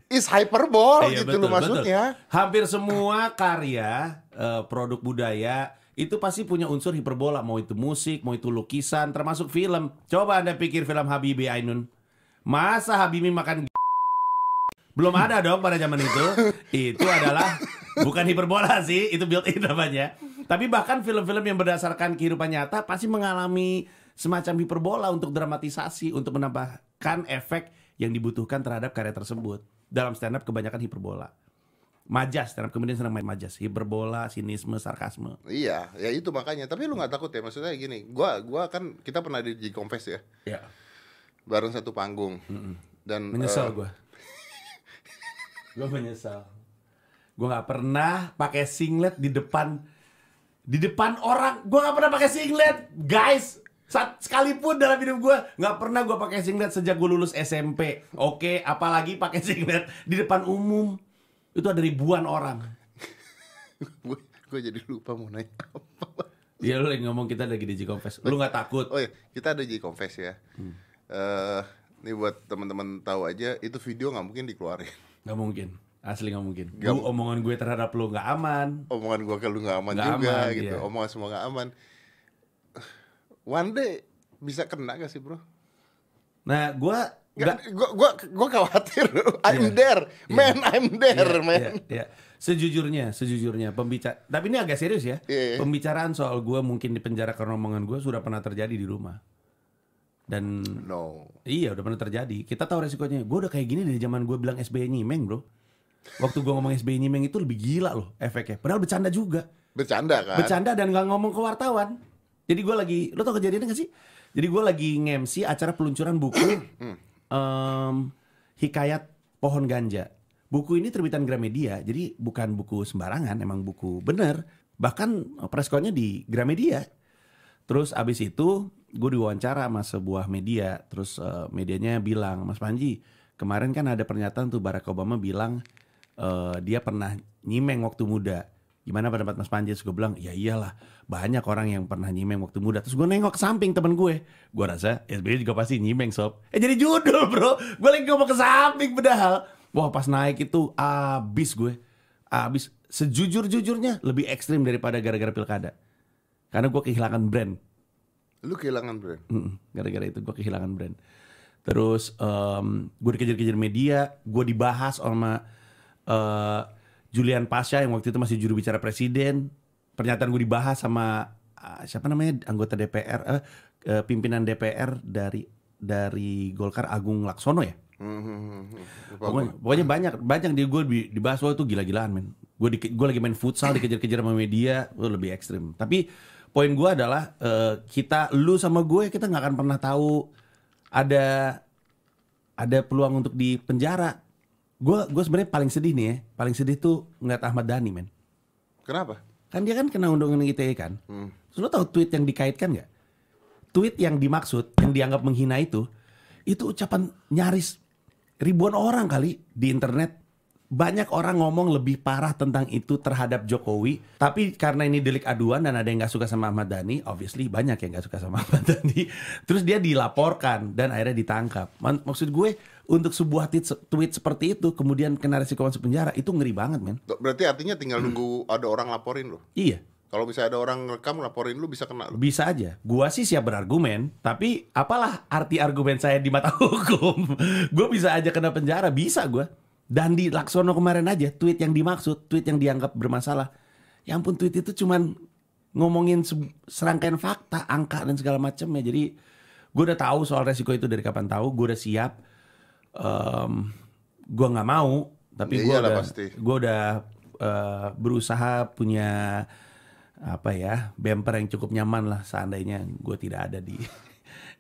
Is hyperbol
Iya,
gitu loh maksudnya
Hampir semua karya eh, produk budaya itu pasti punya unsur hiperbola, mau itu musik, mau itu lukisan, termasuk film. Coba Anda pikir film Habibie Ainun. Masa Habibie makan belum ada dong pada zaman itu. Itu adalah bukan hiperbola sih, itu built in namanya. Tapi bahkan film-film yang berdasarkan kehidupan nyata pasti mengalami semacam hiperbola untuk dramatisasi, untuk menambahkan efek yang dibutuhkan terhadap karya tersebut. Dalam stand up kebanyakan hiperbola. Majas, stand up kemudian senang main majas, hiperbola, sinisme, sarkasme.
Iya, ya itu makanya. Tapi lu nggak takut ya? Maksudnya gini, gua gua kan kita pernah di G Confess ya,
Ya,
bareng satu panggung. Dan
menyesal
eh,
gua. Gua menyesal. Gua nggak pernah pakai singlet di depan di depan orang. Gua nggak pernah pakai singlet, guys. Sat, sekalipun dalam hidup gua nggak pernah gua pakai singlet sejak gua lulus SMP. Oke, apalagi pakai singlet di depan umum. Itu ada ribuan orang.
gue gue jadi lupa mau nanya apa.
Iya lu lagi ngomong kita lagi di G Confess. Lu nggak takut?
Oh ya, kita ada G Confess ya. Eh, ini buat teman-teman tahu aja, itu video nggak mungkin dikeluarin.
Nggak mungkin. Asli nggak mungkin.
Nggak
Lu omongan gue terhadap lu nggak aman.
Omongan gua ke lu nggak aman
Nggak
juga
aman,
gitu.
iya.
Omongan semua nggak aman. one day bisa kena gak sih bro?
Nah, gua
Gak, gua, gua, gua khawatir. (laughs) I'm there, man. I'm there,
Iya,
man.
iya, iya. Sejujurnya, sejujurnya pembicara. Tapi ini agak serius ya.
Iya, iya.
Pembicaraan soal gue mungkin di penjara karena omongan gue sudah pernah terjadi di rumah. Dan
No.
iya udah pernah terjadi. Kita tahu resikonya. Gue udah kayak gini dari zaman gue bilang SBY nyimeng bro. Waktu gue ngomong SBY nyimeng itu lebih gila loh efeknya. Padahal bercanda juga.
Bercanda kan?
Bercanda dan nggak ngomong ke wartawan. Jadi gue lagi, lo tau kejadiannya gak sih? Jadi gue lagi nge-MC acara peluncuran buku em, Hikayat Pohon Ganja. Buku ini terbitan Gramedia, jadi bukan buku sembarangan, emang buku bener. Bahkan preskonnya di Gramedia. Terus abis itu gue diwawancara sama sebuah media, terus eh, medianya bilang, Mas Panji, kemarin kan ada pernyataan tuh Barack Obama bilang eh, dia pernah nyimeng waktu muda. Gimana pendapat Mas Panji? Terus gue bilang, ya iyalah banyak orang yang pernah nyimeng waktu muda. Terus gue nengok ke samping temen gue. Gue rasa SBY juga pasti nyimeng sob. Eh jadi judul bro. Gue lagi ngomong ke samping padahal. Wah pas naik itu abis gue. Abis. Sejujur-jujurnya lebih ekstrim daripada gara-gara pilkada. Karena gue kehilangan brand.
Lu kehilangan brand.
Gara-gara itu gue kehilangan brand. Terus em, gue dikejar-kejar media, gue dibahas sama eh, Julian Pasha yang waktu itu masih juru bicara presiden. Pernyataan gue dibahas sama ah, siapa namanya anggota DPR, eh, eh, pimpinan DPR dari dari Golkar Agung Laksono ya.
Hmm, hmm, hmm, hmm. Lupa
Pokoknya, pokoknya banyak banyak di gue di- dibahas wah itu gila-gilaan men. Gue gue lagi main futsal dikejar-kejar sama media, itu lebih ekstrim. Tapi poin gue adalah eh, kita lu sama gue kita nggak akan pernah tahu ada ada peluang untuk di penjara. Gue gue sebenarnya paling sedih nih ya, paling sedih tuh ngeliat Ahmad Dhani men.
Kenapa?
Kan dia kan kena undang-undang ITE kan.
Hmm.
Terus lo tau tweet yang dikaitkan nggak? Tweet yang dimaksud, yang dianggap menghina itu, itu ucapan nyaris ribuan orang kali di internet. Banyak orang ngomong lebih parah tentang itu terhadap Jokowi. Tapi karena ini delik aduan dan ada yang nggak suka sama Ahmad Dhani, obviously banyak yang nggak suka sama (laughs) Ahmad Dhani. Terus dia dilaporkan dan akhirnya ditangkap. Maksud gue untuk sebuah tweet, tweet seperti itu kemudian kena resiko masuk penjara itu ngeri banget men.
Berarti artinya tinggal nunggu ada orang laporin lo.
Iya.
Kalau misalnya ada orang rekam laporin lu bisa kena lu.
Bisa aja. Gua sih siap berargumen, tapi apalah arti argumen saya di mata (laughs) hukum? gue bisa aja kena penjara, bisa gua. Dan di Laksono kemarin aja tweet yang dimaksud, tweet yang dianggap bermasalah. Ya ampun tweet itu cuman ngomongin se- serangkaian fakta, angka dan segala macamnya. Jadi gue udah tahu soal resiko itu dari kapan tahu, gue udah siap. Em, gua nggak mau, tapi
Ya
gue udah,
pasti.
gua udah eh, berusaha punya apa ya bumper yang cukup nyaman lah seandainya gue tidak ada di
Ya, (laughs)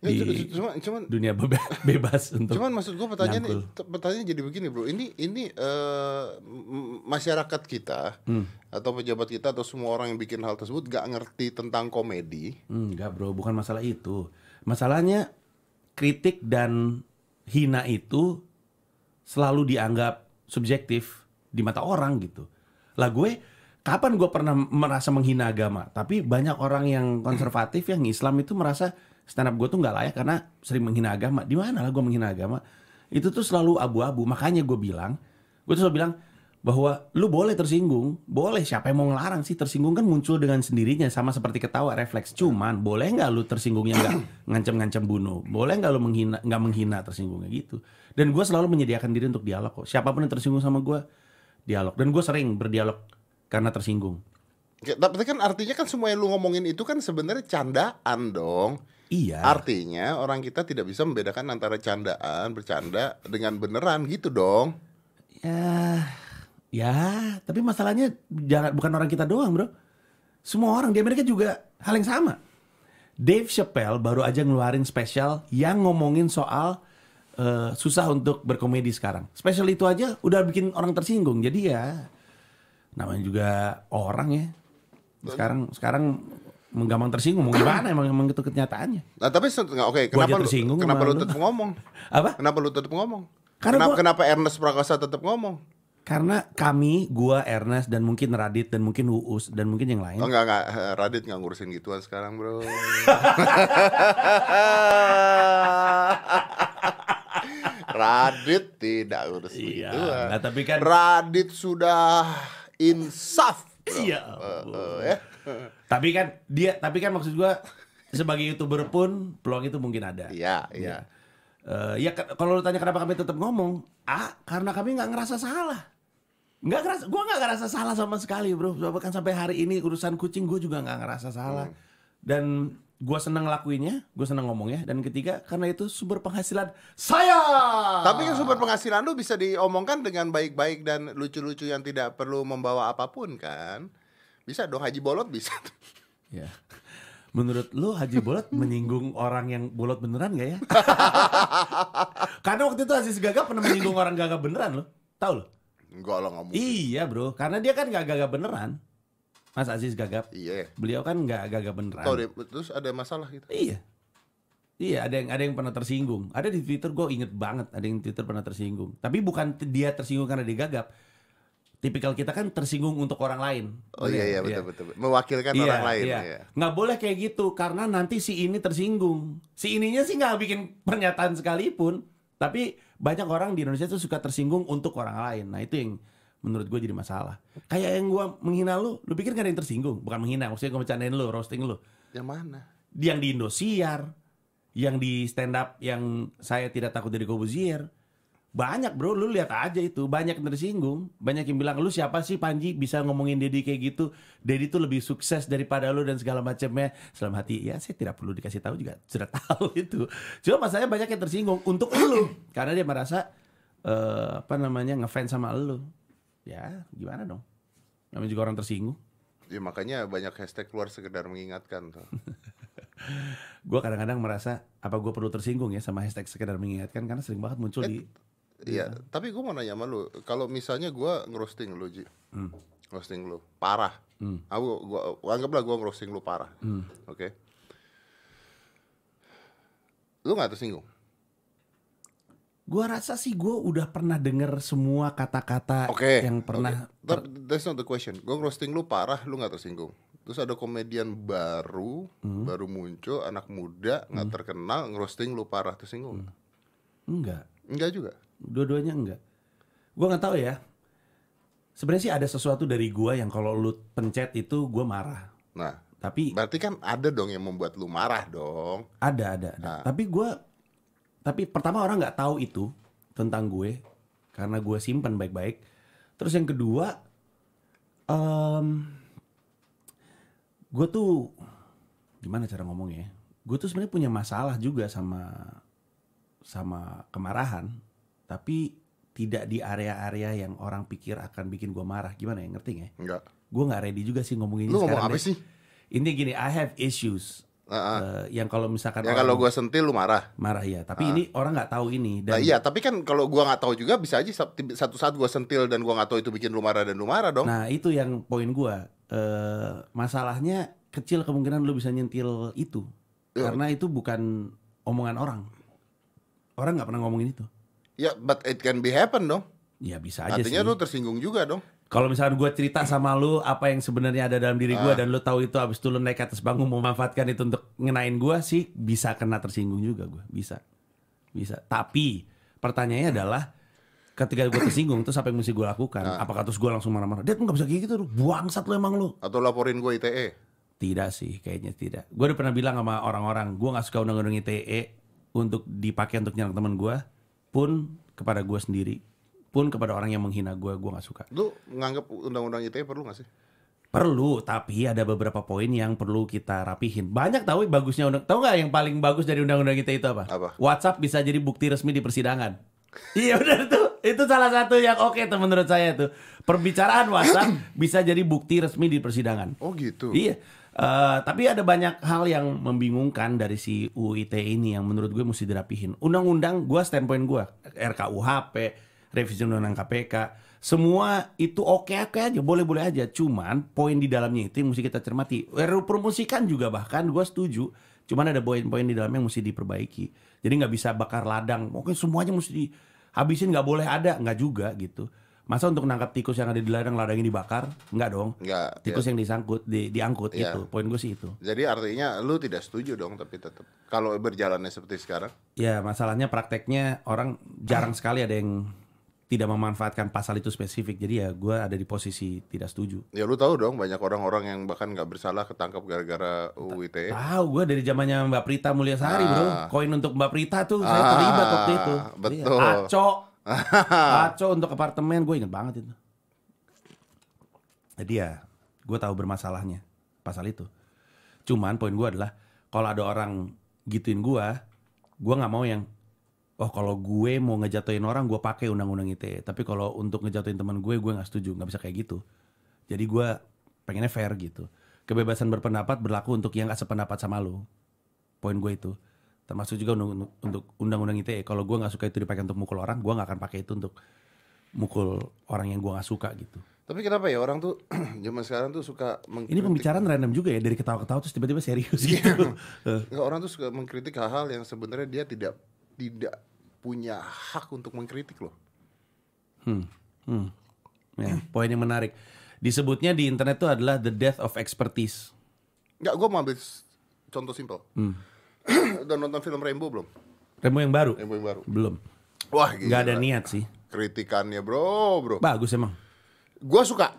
di
cuma cuman
dunia beba- (laughs) bebas untuk
Cuman maksud gue pertanyaan
nyangkul.
pertanyaan jadi begini bro, ini ini m- masyarakat kita
Hmm.
atau pejabat kita atau semua orang yang bikin hal tersebut gak ngerti tentang komedi.
enggak bro bukan masalah itu masalahnya kritik dan hina itu selalu dianggap subjektif di mata orang gitu lah gue kapan gue pernah merasa menghina agama tapi banyak orang yang konservatif yang Islam itu merasa stand up gue tuh nggak layak karena sering menghina agama. Di mana lah gue menghina agama? Itu tuh selalu abu-abu. Makanya gue bilang gue tuh selalu bilang bahwa lu boleh tersinggung. Boleh. Siapa yang mau ngelarang sih? Tersinggung kan muncul dengan sendirinya sama seperti ketawa refleks. Cuman boleh nggak lu tersinggungnya nggak (coughs) ngancam-ngancam bunuh? Boleh nggak lu menghina nggak menghina tersinggungnya gitu. Dan gue selalu menyediakan diri untuk dialog kok. Siapa pun yang tersinggung sama gue dialog. Dan gue sering berdialog karena tersinggung.
Ya, Tapi kan artinya kan semua yang lu ngomongin itu kan sebenarnya candaan dong.
Iya
Artinya orang kita tidak bisa membedakan antara candaan, bercanda dengan beneran gitu dong.
Ya, ya, tapi masalahnya jangan bukan orang kita doang, bro. Semua orang di Amerika juga hal yang sama. Dave Chappelle baru aja ngeluarin spesial yang ngomongin soal eh, susah untuk berkomedi sekarang. Spesial itu aja udah bikin orang tersinggung. Jadi ya, namanya juga orang ya. Sekarang sekarang menggampang tersinggung. Mau gimana emang emang itu kenyataannya.
Nah tapi oke
Gua
kenapa lu,
tersinggung
kenapa lu tetap ngomong?
Apa?
Kenapa lu tetap ngomong?
Karena
kenapa,
gua-
kenapa Ernest Prakasa tetap ngomong?
Karena kami, gua, Ernest dan mungkin Radit dan mungkin Uus dan mungkin yang lain.
Oh enggak enggak Radit nggak ngurusin gituan sekarang bro. (laughs) Radit tidak ngurusin
Iya,
gituan.
nah, tapi kan-
Radit sudah insaf. Bro.
Iya
Eh, eh, ya.
Tapi kan dia, tapi kan maksud gua sebagai youtuber pun peluang itu mungkin ada.
Iya, iya.
Eh, ya ke- kalau lu tanya kenapa kami tetap ngomong, ah karena kami nggak ngerasa salah. Nggak ngerasa, gua nggak ngerasa salah sama sekali bro. Bahkan sampai hari ini urusan kucing gue juga nggak ngerasa salah. Dan gua senang ngelakuinnya, gue senang ngomongnya. Dan ketiga karena itu sumber penghasilan saya.
Tapi kan sumber penghasilan lu bisa diomongkan dengan baik-baik dan lucu-lucu yang tidak perlu membawa apa pun kan? Bisa dong Haji Bolot bisa. (laughs)
Ya. Menurut lu Haji Bolot menyinggung orang yang bolot beneran gak ya? (laughs) Karena waktu itu Aziz Gagap pernah menyinggung orang gagap beneran lo. Tahu lo?
Enggak lah nggak mungkin.
Iya bro, karena dia kan gak gagap beneran. Mas Aziz Gagap.
Iya.
Beliau kan gak gagap beneran.
Tahu deh, terus ada masalah gitu.
Iya. Iya, ada yang ada yang pernah tersinggung. Ada di Twitter gue inget banget, ada yang Twitter pernah tersinggung. Tapi bukan dia tersinggung karena dia gagap. Tipikal kita kan tersinggung untuk orang lain.
Oh iya iya betul betul. Mewakilkan
Iya,
orang lain
iya.
iya.
Nggak boleh kayak gitu karena nanti si ini tersinggung. Si ininya sih nggak bikin pernyataan sekalipun, tapi banyak orang di Indonesia tuh suka tersinggung untuk orang lain. Nah itu yang menurut gue jadi masalah. Kayak yang gue menghina lu, lu pikir gak ada yang tersinggung? Bukan menghina, maksudnya gue bercandain lu, roasting lu.
Yang mana?
Yang di Indosiar, yang di stand up, yang saya tidak takut dari Kobuzier. Banyak bro, lu lihat aja itu banyak yang tersinggung, banyak yang bilang lu siapa sih Panji bisa ngomongin Dedi kayak gitu? Dedi tuh lebih sukses daripada lu dan segala macamnya. Selam hati ya saya tidak perlu dikasih tahu juga sudah tahu (laughs) itu. Cuma masalahnya banyak yang tersinggung untuk lu karena dia merasa eh, apa namanya ngefans sama lu. Ya gimana dong? Namanya juga orang tersinggung.
Ya makanya banyak hashtag keluar sekedar mengingatkan tuh. (laughs)
Gue kadang-kadang merasa apa gue perlu tersinggung ya sama hashtag sekedar mengingatkan karena sering banget muncul di
Iya, tapi gue mau nanya sama lu, kalau misalnya gua ngerosting lu, Ji.
Hmm.
Ngerosting lu parah. Aku gua, anggaplah gua ngerosting lu parah.
Hmm.
Oke. Lu gak tersinggung?
Gua rasa sih gue udah pernah denger semua kata-kata
Oke.
yang pernah
Oke. Tapi that's not the question. Gue ngerosting lu parah, lu gak tersinggung. Terus ada komedian baru,
Hmm.
baru muncul, anak muda, nggak terkenal, ngerosting lu parah, tersinggung nggak?
enggak,
Enggak juga.
dua-duanya enggak. Gua nggak tahu ya. Sebenarnya sih ada sesuatu dari gua yang kalau lu pencet itu gua marah.
Nah,
Tapi
berarti kan ada dong yang membuat lu marah dong.
ada ada, ada.
Ah.
Tapi gua tapi pertama orang nggak tahu itu tentang gue karena gue simpan baik-baik. Terus yang kedua, em gue tuh gimana cara ngomongnya? Gue tuh sebenarnya punya masalah juga sama sama kemarahan, tapi tidak di area-area yang orang pikir akan bikin gue marah. Gimana ya ngerti nggak?
Enggak.
Gue nggak ready juga sih ngomongin ini
Lu ngomong apa
deh.
sih?
Intinya gini, I have issues.
Ah.
Eh, yang kalau misalkan
Ya kalau gua sentil lu marah.
marah ya, tapi ini orang nggak tahu ini
Nah
dan
iya, tapi kan kalau gua nggak tahu juga bisa aja sat- satu saat gua sentil dan gua nggak tahu itu bikin lu marah dan lu marah dong.
Nah itu yang poin gua. Eh masalahnya kecil kemungkinan lu bisa nyentil itu
Iya.
karena itu bukan omongan orang. Orang nggak pernah ngomongin itu.
Ya, but it can be happen dong.
Ya bisa aja
Artinya
sih.
lu tersinggung juga dong.
Kalau misalkan gua cerita sama lu apa yang sebenarnya ada dalam diri
Ah.
gua dan lu tahu itu abis itu lu naik ke atas panggung memanfaatkan itu untuk ngenain gua sih bisa kena tersinggung juga gua bisa bisa. Tapi pertanyaannya adalah ketika gua tersinggung terus apa yang mesti gua lakukan?
Ah.
Apakah terus gua langsung marah-marah? Dia nggak bisa kayak gitu, lu. buangsat lu emang lu.
Atau laporin gua ITE.
Tidak sih, kayaknya tidak. Gue udah pernah bilang sama orang-orang, gue nggak suka undang-undang ITE untuk dipakai untuk nyerang teman gue, pun kepada gue sendiri, pun kepada orang yang menghina gue, gue nggak suka.
Lu nganggap undang-undang ITE perlu gak sih?
Perlu, tapi ada beberapa poin yang perlu kita rapihin. Banyak tahu bagusnya undang, tahu nggak yang paling bagus dari undang-undang ITE itu apa?
Apa?
WhatsApp bisa jadi bukti resmi di persidangan. (laughs) iya benar tuh, itu salah satu yang oke tuh menurut saya tuh. Perbicaraan WhatsApp (clears throat) bisa jadi bukti resmi di persidangan.
Oh gitu.
Iya. Eh, tapi ada banyak hal yang membingungkan dari si UU ITE ini yang menurut gue mesti dirapihin. Undang-undang gue standpoint gue, RKUHP, revisi undang-undang KPK, semua itu oke-oke aja, boleh-boleh aja. Cuman poin di dalamnya itu yang mesti kita cermati. RUU permusikan juga bahkan gue setuju. Cuman ada poin-poin di dalamnya yang mesti diperbaiki. Jadi nggak bisa bakar ladang. Mungkin semuanya mesti dihabisin nggak boleh ada, nggak juga gitu. Masa untuk nangkap tikus yang ada di ladang, ladangnya dibakar? Nggak dong.
Enggak.
Tikus yang disangkut, di, diangkut
Iya.
itu. Poin gue sih itu.
Jadi artinya lu tidak setuju dong tapi tetap kalau berjalannya seperti sekarang.
Ya masalahnya prakteknya orang jarang (clears throat) sekali ada yang tidak memanfaatkan pasal itu spesifik. Jadi ya gue ada di posisi tidak setuju.
Ya lu tahu dong banyak orang-orang yang bahkan nggak bersalah ketangkap gara-gara UU ITE.
Tahu gue dari zamannya Mbak Prita Mulyasari
Ah.
bro. Koin untuk Mbak Prita tuh saya
Ah,
terlibat waktu itu.
betul.
Iya. Aco. (laughs) Aco untuk apartemen gue inget banget itu. Jadi ya gue tahu bermasalahnya pasal itu. Cuman poin gue adalah kalau ada orang gituin gue, gue nggak mau yang oh kalau gue mau ngejatuhin orang gue pakai undang-undang ITE. Tapi kalau untuk ngejatuhin teman gue, gue nggak setuju, nggak bisa kayak gitu. Jadi gue pengennya fair gitu. Kebebasan berpendapat berlaku untuk yang gak sependapat sama lo. Poin gue itu. Termasuk juga untuk, untuk undang-undang ITE. Kalau gue nggak suka itu dipakai untuk mukul orang, gue nggak akan pakai itu untuk mukul orang yang gue nggak suka gitu.
Tapi kenapa ya orang tuh (clears throat) zaman sekarang tuh suka
Ini
mengkritik
pembicaraan random juga ya dari ketawa-ketawa terus tiba-tiba serius gitu. Eh,
Nggak, orang tuh suka mengkritik hal-hal yang sebenarnya dia tidak tidak punya hak untuk mengkritik loh.
Hmm. Hmm. Ya, poin yang menarik. Disebutnya di internet itu adalah the death of expertise.
Nggak, gue mau ambil contoh simpel.
Hmm. (clears throat)
Udah nonton film Rainbow belum?
Remo yang baru?
Rainbow yang baru.
Belum.
Wah, gila.
Nggak ada niat sih.
Kritikannya bro, bro.
Bagus emang.
Gue suka.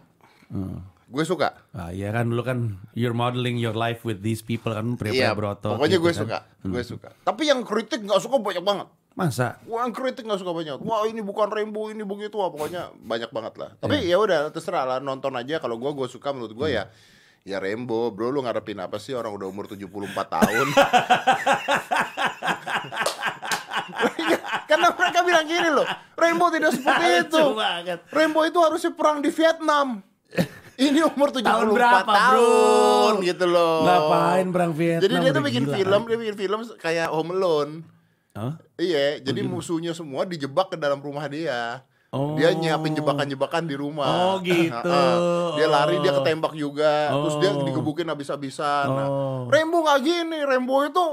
Hmm.
Gue suka.
Ah, iya kan dulu kan you're modeling your life with these people kan pria
Iya,
broto.
pokoknya
gitu
gue
kan.
suka. Gue suka. Tapi yang kritik nggak suka banyak banget.
Masa?
Wah, yang kritik nggak suka banyak. Wah, ini bukan rainbow, ini begitu. Wah, pokoknya banyak banget lah. Tapi ya udah, terserah lah nonton aja. Kalau gue, gue suka. Menurut gue ya, ya rainbow, bro. Lu ngarepin apa sih orang udah umur 74 tahun? (laughs) Karena mereka bilang gini loh, rainbow tidak seperti (laughs) itu. Rainbow itu harusnya perang di Vietnam. (laughs) Ini umur 74
Tahun berapa,
tahun
bro?
gitu loh.
Ngapain perang Vietnam?
Jadi dia tuh bikin
gila.
film, dia bikin film kayak Home Alone.
Hah?
Iya, jadi musuhnya semua dijebak ke dalam rumah dia.
Oh.
Dia nyiapin jebakan-jebakan di rumah.
Oh, gitu. (laughs)
Dia lari, dia ketembak juga. Terus dia
Oh.
digebukin habis-habisan. Nah,
Oh.
Rainbow nggak gini, Rainbow itu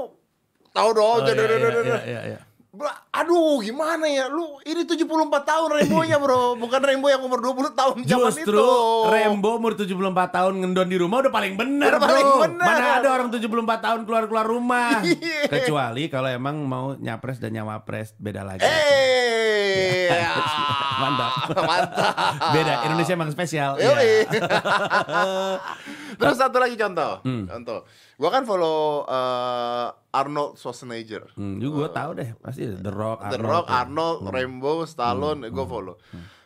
tahu dong.
Oh, iya,
jadi-
iya, iya, iya, iya.
Bro, Aduh, gimana ya? Lu ini 74 tahun Rainbow-nya, Bro. Bukan Rainbow yang umur 20 tahun zaman
Justru
itu.
Rembo umur 74 tahun ngendon di rumah udah paling benar
Udah paling
bro
bener.
Mana ada orang 74 tahun keluar-keluar rumah (laughs)
Iya.
Kecuali kalau emang mau nyapres dan nyawapres beda lagi
Eh, (laughs)
Mantap.
mantap.
Beda, Indonesia emang spesial
Yoi.
Iya. (laughs)
Terus satu lagi contoh.
Hmm.
Contoh. Gua kan follow eh, Arnold Schwarzenegger.
Hmm, juga gue tahu deh pasti The Rock,
The
Arnold,
Rock,
tuh.
Arnold,
Hmm.
Rainbow, Stallone, gue follow.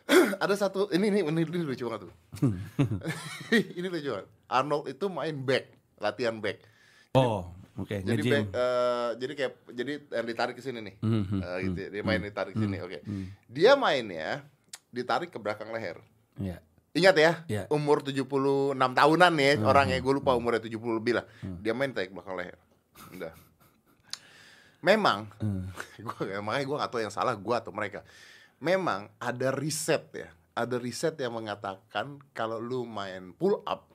(clears throat) Ada satu, ini, ini, ini, ini lucu banget tuh. (laughs) ini lucu banget. Arnold itu main back, latihan back.
Oh, oke,
Jadi
nge-gym.
back, eh, jadi kayak, jadi yang ditarik ke sini nih.
Hmm, hmm,
Eh, gitu, ya. dia main ditarik ke sini, oke. Dia mainnya ditarik ke belakang leher.
Iya.
Ingat ya,
Iya.
umur 76 tahunan nih orangnya, gue lupa umurnya 70 lebih lah. Dia main tarik belakang leher. Udah. Memang, (laughs) gua, makanya gue gak tahu yang salah gue atau mereka. Memang ada riset ya, ada riset yang mengatakan kalau lu main pull up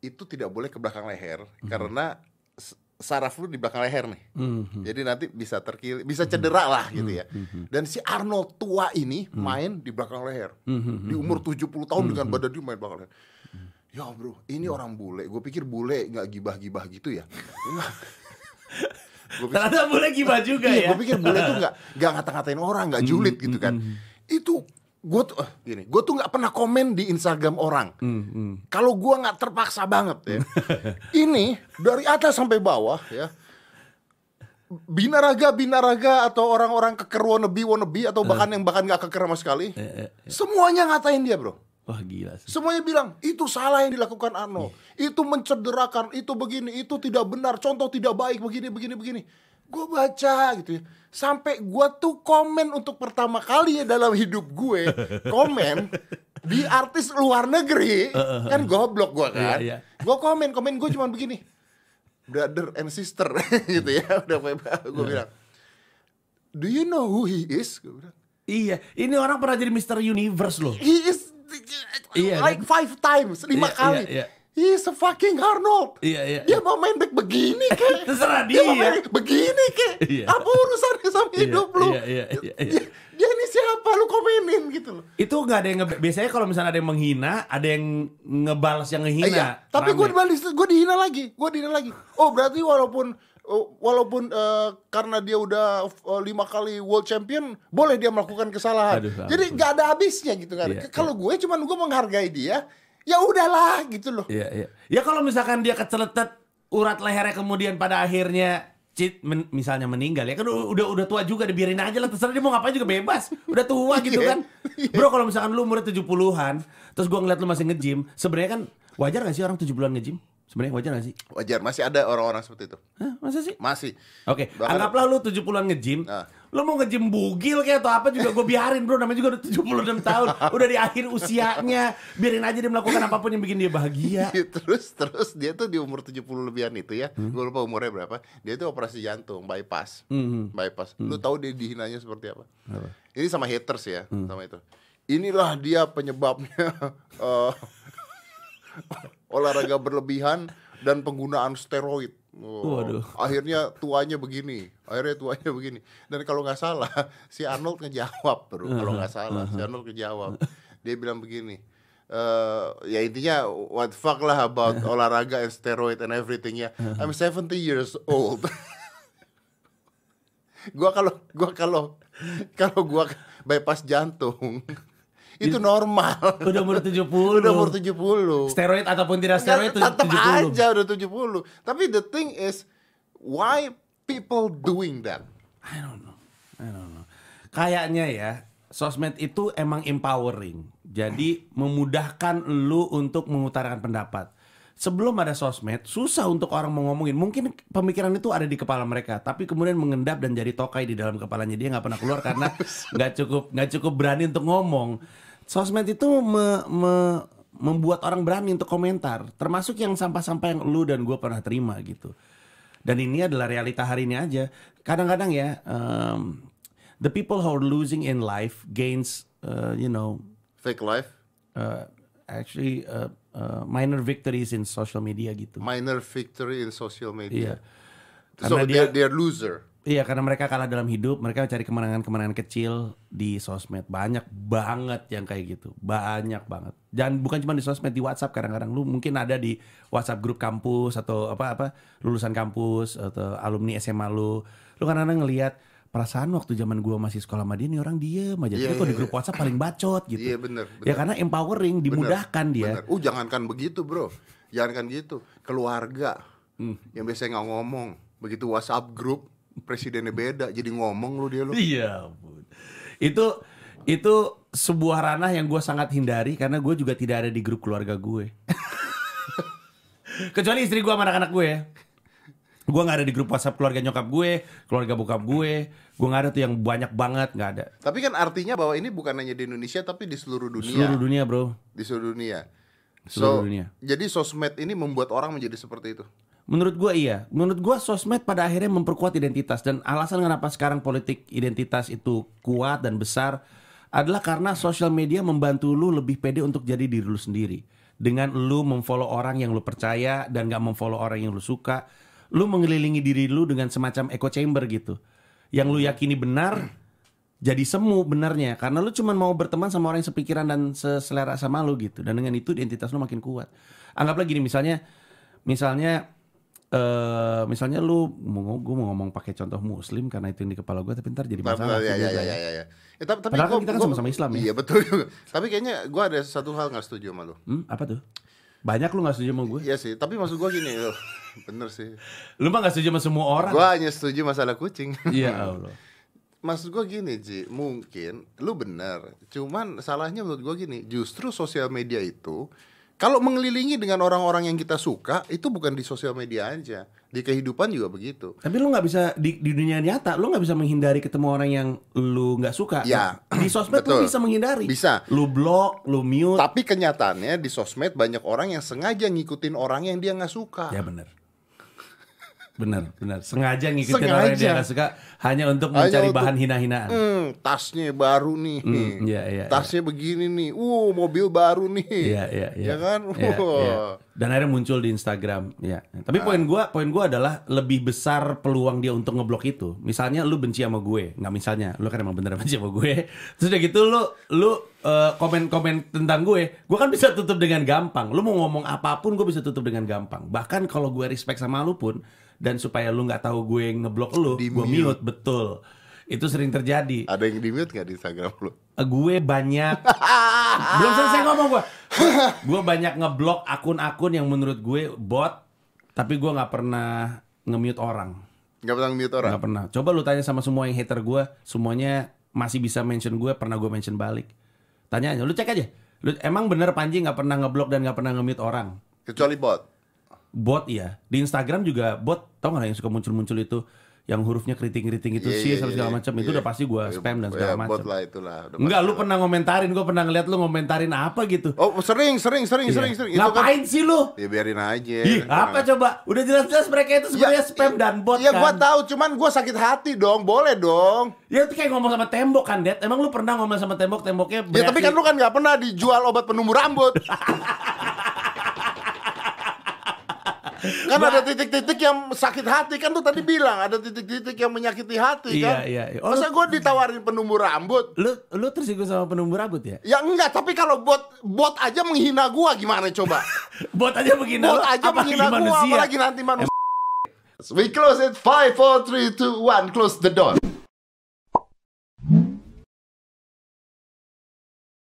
itu tidak boleh ke belakang leher karena s- saraf lu di belakang leher nih.
Hmm,
Jadi nanti bisa terkil, bisa cedera lah gitu ya. Dan si Arnold tua ini main di belakang leher. Di umur 70 tahun dengan badan dia main belakang leher. Ya bro, ini orang bule. Gue pikir bule nggak gibah-gibah gitu ya. (laughs) pikir,
Ternyata boleh gibah juga
iya,
ya.
gue pikir bule tuh nggak (laughs) nggak ngata-ngatain orang, nggak julid gitu kan. Itu gue tuh, eh, gini, gue tuh nggak pernah komen di Instagram orang.
Hmm, hmm.
Kalau gua nggak terpaksa banget ya. (laughs) ini dari atas sampai bawah ya. Binaraga binaraga atau orang-orang keker wannabe wannabe atau bahkan yang bahkan nggak keker sama sekali.
Eh, eh,
Semuanya ngatain dia, Bro.
Wah gila sih.
Semuanya bilang itu salah yang dilakukan Arno. Itu mencederakan, itu begini, itu tidak benar, contoh tidak baik begini begini begini. Gue baca gitu ya. Sampai gue tuh komen untuk pertama kali ya dalam hidup gue (laughs) komen di artis luar negeri kan goblok gue kan.
Iya, iya.
Gue komen komen gue cuma begini, brother and sister (laughs) gitu ya. Udah gue bilang, do you know who he is? Gue bilang,
Iya, ini orang pernah jadi Mr. Universe loh.
He is
Iya,
like five times, lima
Iya,
kali.
iya, iya.
Is a fucking Arnold.
Iya, iya.
Dia mau main back begini kek. (laughs)
Terserah
Dia mau
dia.
main begini kek.
Iya.
Apa urusannya sama
Iya,
hidup lu?
iya, iya, iya, iya.
Dia, dia ini siapa lu komenin gitu loh.
Itu nggak ada yang nge biasanya kalau misalnya ada yang menghina, ada yang ngebalas yang ngehina.
Iya, tapi gue dibalik, gue dihina lagi, gue dihina lagi. Oh berarti walaupun Oh, walaupun eh, karena dia udah eh, lima kali world champion boleh dia melakukan kesalahan
Aduh,
jadi nggak ada habisnya gitu kan
Iya,
kalau gue cuman gue menghargai dia ya udahlah gitu loh.
Iya, iya. Ya kalau misalkan dia keceletet urat lehernya kemudian pada akhirnya Cit men- misalnya meninggal ya kan udah udah tua juga dibiarin aja lah terserah dia mau ngapain juga bebas. Udah tua (laughs) gitu
Iya.
kan. bro kalau misalkan lu umur 70-an terus gua ngeliat lu masih nge-gym sebenarnya kan wajar gak sih orang 70-an nge-gym? Sebenarnya wajar gak sih?
Wajar. Masih ada orang-orang seperti itu.
Hah, masa sih?
Masih.
Oke,
Bahkan-
anggaplah lu 70-an nge-gym.
Nah.
Lu mau nge-gym bugil kayak atau apa juga gue biarin bro, namanya juga udah 76 tahun. Udah di akhir usianya, biarin aja dia melakukan apa pun yang bikin dia bahagia. (laughs)
terus terus. Dia tuh di umur 70 lebihan itu ya. Gue lupa umurnya berapa. Dia tuh operasi jantung bypass.
Hmm.
bypass. Lu tahu dia dihinanya seperti apa?
Apa?
ini sama haters ya sama itu. Inilah dia penyebabnya. (laughs) Eh, olahraga berlebihan dan penggunaan steroid Oh,
Waduh.
akhirnya tuanya begini akhirnya tuanya (laughs) begini. Dan kalau nggak salah si Arnold ngejawab bro kalau nggak salah si Arnold ngejawab. Dia bilang begini eh ya intinya what the fuck lah about olahraga and steroid and everything ya. I'm 70 years old. (laughs) Gua kalau gua kalau kalau gua bypass jantung (laughs) itu normal
Udah umur (laughs) 70.
udah umur 70
Steroid ataupun tidak steroid itu
tetap
70.
aja udah 70 tapi the thing is why people doing that
I don't know. I don't know. Kayaknya ya, sosmed itu emang empowering. Jadi memudahkan lu untuk mengutarakan pendapat. Sebelum ada sosmed, susah untuk orang mau ngomongin. Mungkin pemikiran itu ada di kepala mereka, tapi kemudian mengendap dan jadi tokai di dalam kepalanya dia nggak pernah keluar karena (laughs) nggak cukup nggak cukup berani untuk ngomong. Sosmed itu me- me- membuat orang berani untuk komentar, termasuk yang sampah-sampah yang lu dan gue pernah terima gitu. Dan ini adalah realita hari ini aja. Kadang-kadang ya, um, the people who are losing in life gains, uh, you know,
fake life
uh, actually uh, uh, minor victories in social media gitu.
minor victory in social
Iya.
media
Karena
so
dia,
they're, they're loser
iya karena mereka kalah dalam hidup, mereka cari kemenangan-kemenangan kecil di sosmed. Banyak banget yang kayak gitu, banyak banget. Dan bukan cuma di sosmed, di WhatsApp kadang-kadang lu mungkin ada di WhatsApp grup kampus atau apa apa lulusan kampus atau alumni SMA lu. Lu kadang-kadang ngelihat perasaan waktu zaman gua masih sekolah sama dia nih orang diem aja.
Iya,
Dia kok
iya,
di grup WhatsApp paling bacot gitu.
Iya, bener,
Ya
bener.
karena empowering, dimudahkan dia.
Bener. Uh, jangankan begitu, bro. Jangankan gitu. Keluarga
Hmm.
yang biasanya nggak ngomong, begitu WhatsApp grup, presidennya beda, jadi ngomong lu dia lu.
Iya. Itu itu sebuah ranah yang gue sangat hindari karena gue juga tidak ada di grup keluarga gue. (laughs) Kecuali istri gue sama anak-anak gue ya. Gue nggak ada di grup WhatsApp keluarga nyokap gue, keluarga bokap gue. Gue nggak ada tuh yang banyak banget, nggak ada.
Tapi kan artinya bahwa ini bukan hanya di Indonesia, tapi di seluruh dunia.
Seluruh dunia bro.
Di seluruh dunia.
Seluruh
so,
dunia.
jadi sosmed ini membuat orang menjadi seperti itu.
Menurut gue iya. Menurut gue sosmed pada akhirnya memperkuat identitas dan alasan kenapa sekarang politik identitas itu kuat dan besar adalah karena sosial media membantu lu lebih pede untuk jadi diri lu sendiri. Dengan lu memfollow orang yang lu percaya dan gak memfollow orang yang lu suka, lu mengelilingi diri lu dengan semacam echo chamber gitu. Yang lu yakini benar jadi semu benarnya karena lu cuma mau berteman sama orang yang sepikiran dan seselera sama lu gitu dan dengan itu identitas lu makin kuat anggaplah gini misalnya misalnya eh misalnya lu mau gue mau ngomong pakai contoh muslim karena itu yang di kepala gue tapi ntar jadi masalah
ya, ya,
juga
ya,
ya.
ya, ya. Ya, tapi, tapi
Padahal kan
gua-
kita kan sama-sama Islam ya.
Iya betul juga. Tapi kayaknya gue ada satu hal nggak setuju sama lu.
Hmm, apa tuh banyak lu nggak setuju sama gue
Iya sih, tapi maksud gue gini loh. (laughs) Bener sih.
lu mah nggak setuju sama semua orang
Gue hanya setuju masalah kucing. (laughs)
iya Allah
Maksud gue gini Ji, mungkin lu bener Cuman salahnya menurut gue gini Justru sosial media itu Kalau mengelilingi dengan orang-orang yang kita suka Itu bukan di sosial media aja Di kehidupan juga begitu
tapi lu nggak bisa di, di dunia nyata lu nggak bisa menghindari ketemu orang yang lu nggak suka
Ya,
di sosmed lu
betul.
bisa menghindari
Bisa.
lu blok lu mute
Tapi kenyataannya di sosmed banyak orang yang sengaja ngikutin orang yang dia nggak suka
Ya benar. Benar, benar. Sengaja ngikutin orang yang dia
Sengaja.
gak suka hanya untuk
Hanya
mencari
untuk-
bahan hina-hinaan.
Hmm, tasnya baru nih.
Hmm, iya, iya,
tasnya begini nih. Uh, mobil baru nih.
Iya, iya, iya.
Ya kan?
Iya, iya. Dan akhirnya muncul di Instagram, ya. Tapi poin gua, poin gua adalah lebih besar peluang dia untuk ngeblok itu. Misalnya lu benci sama gue, nggak misalnya, lu kan emang bener benci sama gue. (laughs) Terus udah gitu lu lu eh, komen-komen tentang gue, gue kan bisa tutup dengan gampang. Lu mau ngomong apa pun gue bisa tutup dengan gampang. Bahkan kalau gue respect sama lu pun, dan supaya lu nggak tahu gue ngeblok lu,
Di
gue
mute.
mute betul. Itu sering terjadi.
Ada yang di mute nggak di Instagram lu?
Eh, gue banyak (laughs) belum selesai ngomong gue. gue banyak ngeblok akun-akun yang menurut gue bot, tapi gue nggak pernah nge-mute orang.
Nggak pernah mute orang?
Nggak pernah. Coba lu tanya sama semua yang hater gue, semuanya masih bisa mention gue, pernah gue mention balik. Tanya aja, lu cek aja. Lu emang bener Panji nggak pernah ngeblok dan nggak pernah nge-mute orang?
Kecuali bot.
Bot iya. Di Instagram juga bot. Tau gak yang suka muncul-muncul itu? Yang hurufnya keriting-keriting itu
Iya,
sih
iya,
sama segala
iya.
macam. Itu
Iya.
udah pasti gue spam dan segala
Ya,
macam.
Bot lah itulah. udah
Enggak, lu pernah ngomentarin, gue pernah ngeliat lu ngomentarin apa gitu.
Oh sering, sering, sering,
Iya.
sering, sering. Itu kan-
Ngapain sih lu?
Ya biarin aja.
Ih, apa coba? Udah jelas-jelas mereka itu sebenarnya spam dan bot
Ya
kan.
gua tahu, cuman gua sakit hati dong. Boleh dong.
Ya itu kayak ngomong sama tembok kan, Det. Emang lu pernah ngomong sama tembok, temboknya
Ya tapi kan lu kan nggak pernah dijual obat penumbuh rambut. (laughs) (laughs) kan ada titik-titik yang sakit hati kan tuh tadi bilang ada titik-titik yang menyakiti hati
Iya,
kan.
iya, iya. Oh,
Masa gue ditawarin penumbuh rambut?
Lu lu tersinggung sama penumbuh rambut ya?
Ya enggak, tapi kalau bot bot aja menghina gua gimana coba?
Bot aja begini.
bot aja menghina gua apalagi nanti manusia. We close it 5 4 3 2 1 close the door.